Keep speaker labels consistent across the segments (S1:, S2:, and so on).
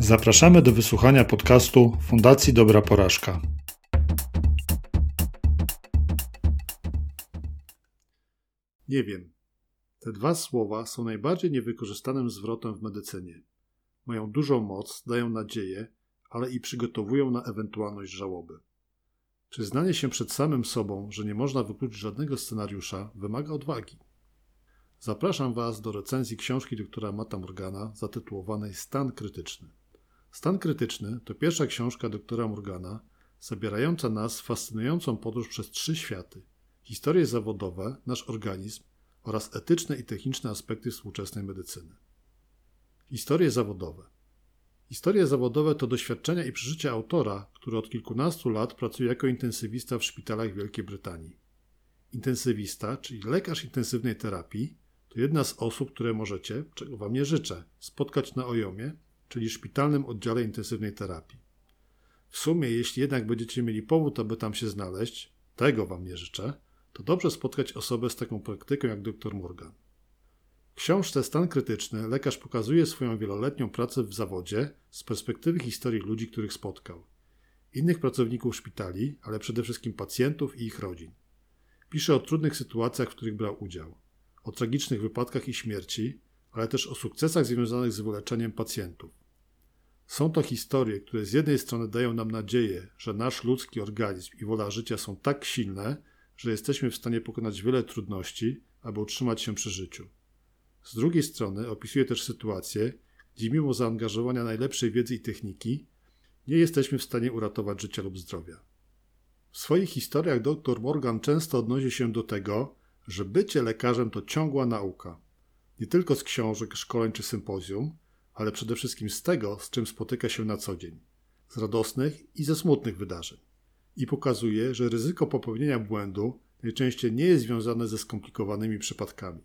S1: Zapraszamy do wysłuchania podcastu Fundacji Dobra Porażka. Nie wiem. Te dwa słowa są najbardziej niewykorzystanym zwrotem w medycynie. Mają dużą moc, dają nadzieję, ale i przygotowują na ewentualność żałoby. Przyznanie się przed samym sobą, że nie można wykluczyć żadnego scenariusza, wymaga odwagi. Zapraszam Was do recenzji książki doktora Mata Morgana zatytułowanej Stan krytyczny. Stan krytyczny to pierwsza książka doktora Morgana, zabierająca nas w fascynującą podróż przez trzy światy: historie zawodowe, nasz organizm oraz etyczne i techniczne aspekty współczesnej medycyny. Historie zawodowe. Historie zawodowe to doświadczenia i przeżycia autora, który od kilkunastu lat pracuje jako intensywista w szpitalach Wielkiej Brytanii. Intensywista, czyli lekarz intensywnej terapii, to jedna z osób, które możecie, czego Wam nie życzę, spotkać na Ojomie, czyli szpitalnym oddziale intensywnej terapii. W sumie, jeśli jednak będziecie mieli powód, aby tam się znaleźć, tego Wam nie życzę, to dobrze spotkać osobę z taką praktyką jak dr Morgan. W książce Stan krytyczny lekarz pokazuje swoją wieloletnią pracę w zawodzie z perspektywy historii ludzi, których spotkał. Innych pracowników szpitali, ale przede wszystkim pacjentów i ich rodzin. Pisze o trudnych sytuacjach, w których brał udział, o tragicznych wypadkach i śmierci, ale też o sukcesach związanych z wyleczeniem pacjentów. Są to historie, które z jednej strony dają nam nadzieję, że nasz ludzki organizm i wola życia są tak silne, że jesteśmy w stanie pokonać wiele trudności, aby utrzymać się przy życiu. Z drugiej strony opisuje też sytuacje, gdzie mimo zaangażowania najlepszej wiedzy i techniki, nie jesteśmy w stanie uratować życia lub zdrowia. W swoich historiach dr Morgan często odnosi się do tego, że bycie lekarzem to ciągła nauka. Nie tylko z książek, szkoleń czy sympozjum, ale przede wszystkim z tego, z czym spotyka się na co dzień. Z radosnych i ze smutnych wydarzeń. I pokazuje, że ryzyko popełnienia błędu najczęściej nie jest związane ze skomplikowanymi przypadkami.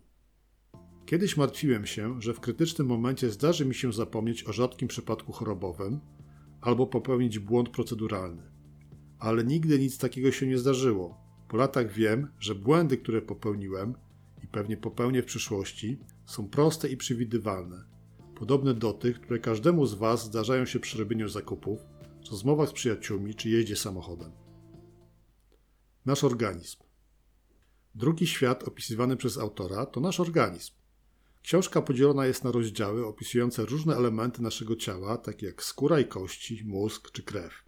S1: Kiedyś martwiłem się, że w krytycznym momencie zdarzy mi się zapomnieć o rzadkim przypadku chorobowym albo popełnić błąd proceduralny. Ale nigdy nic takiego się nie zdarzyło. Po latach wiem, że błędy, które popełniłem i pewnie popełnię w przyszłości, są proste i przewidywalne, podobne do tych, które każdemu z Was zdarzają się przy robieniu zakupów, rozmowach z przyjaciółmi czy jeździe samochodem. Nasz organizm. Drugi świat opisywany przez autora to nasz organizm. Książka podzielona jest na rozdziały opisujące różne elementy naszego ciała, takie jak skóra i kości, mózg czy krew.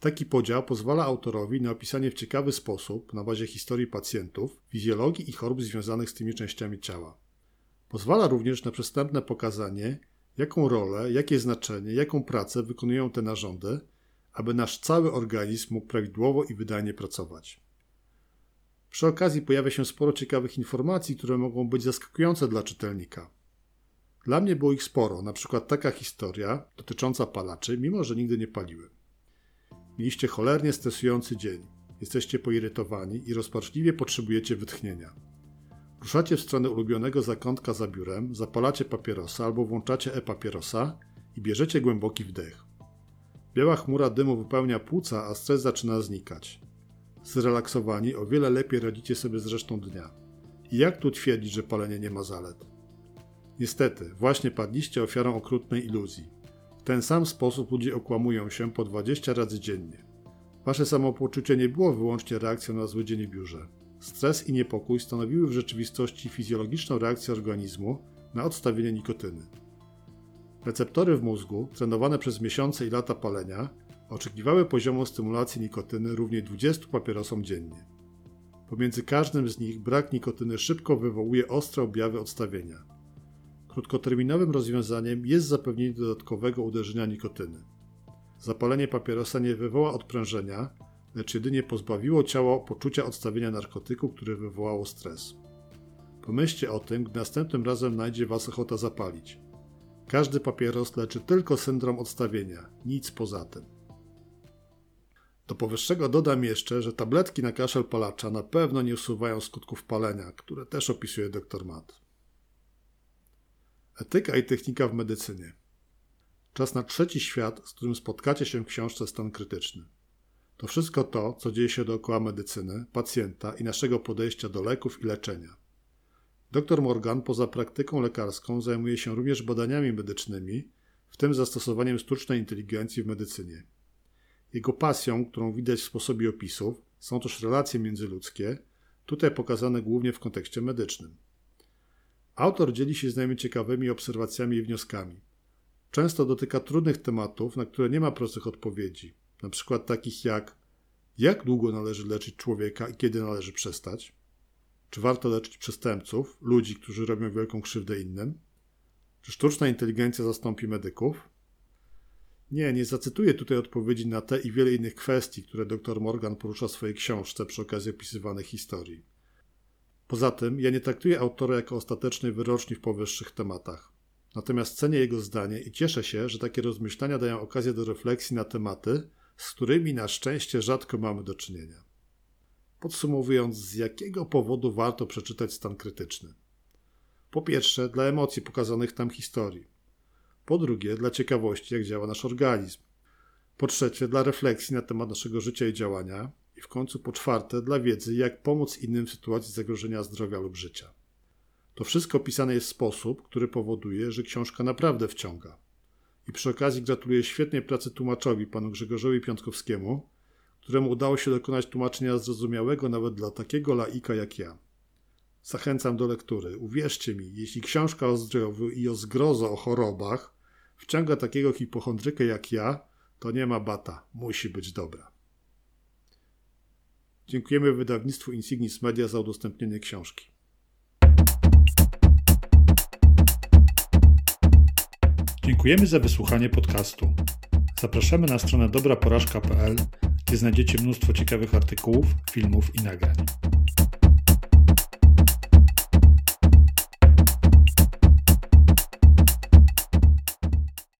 S1: Taki podział pozwala autorowi na opisanie w ciekawy sposób, na bazie historii pacjentów, fizjologii i chorób związanych z tymi częściami ciała. Pozwala również na przystępne pokazanie, jaką rolę, jakie znaczenie, jaką pracę wykonują te narządy, aby nasz cały organizm mógł prawidłowo i wydajnie pracować. Przy okazji pojawia się sporo ciekawych informacji, które mogą być zaskakujące dla czytelnika. Dla mnie było ich sporo, na przykład taka historia dotycząca palaczy, mimo że nigdy nie paliłem. Mieliście cholernie stresujący dzień, jesteście poirytowani i rozpaczliwie potrzebujecie wytchnienia. Ruszacie w stronę ulubionego zakątka za biurem, zapalacie papierosa albo włączacie e-papierosa i bierzecie głęboki wdech. Biała chmura dymu wypełnia płuca, a stres zaczyna znikać. Zrelaksowani o wiele lepiej radzicie sobie z resztą dnia. I jak tu twierdzić, że palenie nie ma zalet? Niestety, właśnie padliście ofiarą okrutnej iluzji. W ten sam sposób ludzie okłamują się po 20 razy dziennie. Wasze samopoczucie nie było wyłącznie reakcją na zły dzień w biurze. Stres i niepokój stanowiły w rzeczywistości fizjologiczną reakcję organizmu na odstawienie nikotyny. Receptory w mózgu, trenowane przez miesiące i lata palenia, oczekiwały poziomu stymulacji nikotyny równie 20 papierosom dziennie. Pomiędzy każdym z nich brak nikotyny szybko wywołuje ostre objawy odstawienia. Krótkoterminowym rozwiązaniem jest zapewnienie dodatkowego uderzenia nikotyny. Zapalenie papierosa nie wywoła odprężenia, lecz jedynie pozbawiło ciało poczucia odstawienia narkotyku, które wywołało stres. Pomyślcie o tym, gdy następnym razem najdzie Was ochota zapalić. Każdy papieros leczy tylko syndrom odstawienia, nic poza tym. Do powyższego dodam jeszcze, że tabletki na kaszel palacza na pewno nie usuwają skutków palenia, które też opisuje dr Matt. Etyka i technika w medycynie. Czas na trzeci świat, z którym spotkacie się w książce Stan Krytyczny. To wszystko to, co dzieje się dookoła medycyny, pacjenta i naszego podejścia do leków i leczenia. Dr Morgan poza praktyką lekarską zajmuje się również badaniami medycznymi, w tym zastosowaniem sztucznej inteligencji w medycynie. Jego pasją, którą widać w sposobie opisów, są też relacje międzyludzkie, tutaj pokazane głównie w kontekście medycznym. Autor dzieli się z nami ciekawymi obserwacjami i wnioskami. Często dotyka trudnych tematów, na które nie ma prostych odpowiedzi, na przykład takich jak jak długo należy leczyć człowieka i kiedy należy przestać? Czy warto leczyć przestępców, ludzi, którzy robią wielką krzywdę innym? Czy sztuczna inteligencja zastąpi medyków? Nie, nie zacytuję tutaj odpowiedzi na te i wiele innych kwestii, które dr Morgan porusza w swojej książce przy okazji opisywanych historii. Poza tym, ja nie traktuję autora jako ostatecznej wyroczni w powyższych tematach. Natomiast cenię jego zdanie i cieszę się, że takie rozmyślania dają okazję do refleksji na tematy, z którymi na szczęście rzadko mamy do czynienia. Podsumowując, z jakiego powodu warto przeczytać stan krytyczny? Po pierwsze, dla emocji pokazanych tam historii. Po drugie, dla ciekawości, jak działa nasz organizm. Po trzecie, dla refleksji na temat naszego życia i działania. I w końcu po czwarte, dla wiedzy, jak pomóc innym w sytuacji zagrożenia zdrowia lub życia. To wszystko opisane jest w sposób, który powoduje, że książka naprawdę wciąga. I przy okazji gratuluję świetnej pracy tłumaczowi, panu Grzegorzowi Piątkowskiemu, któremu udało się dokonać tłumaczenia zrozumiałego nawet dla takiego laika jak ja. Zachęcam do lektury. Uwierzcie mi, jeśli książka o zdrowiu i o zgrozo o chorobach wciąga takiego hipochondrykę jak ja, to nie ma bata. Musi być dobra. Dziękujemy wydawnictwu Insignis Media za udostępnienie książki. Dziękujemy za wysłuchanie podcastu. Zapraszamy na stronę dobraporażka.pl, gdzie znajdziecie mnóstwo ciekawych artykułów, filmów i nagrań.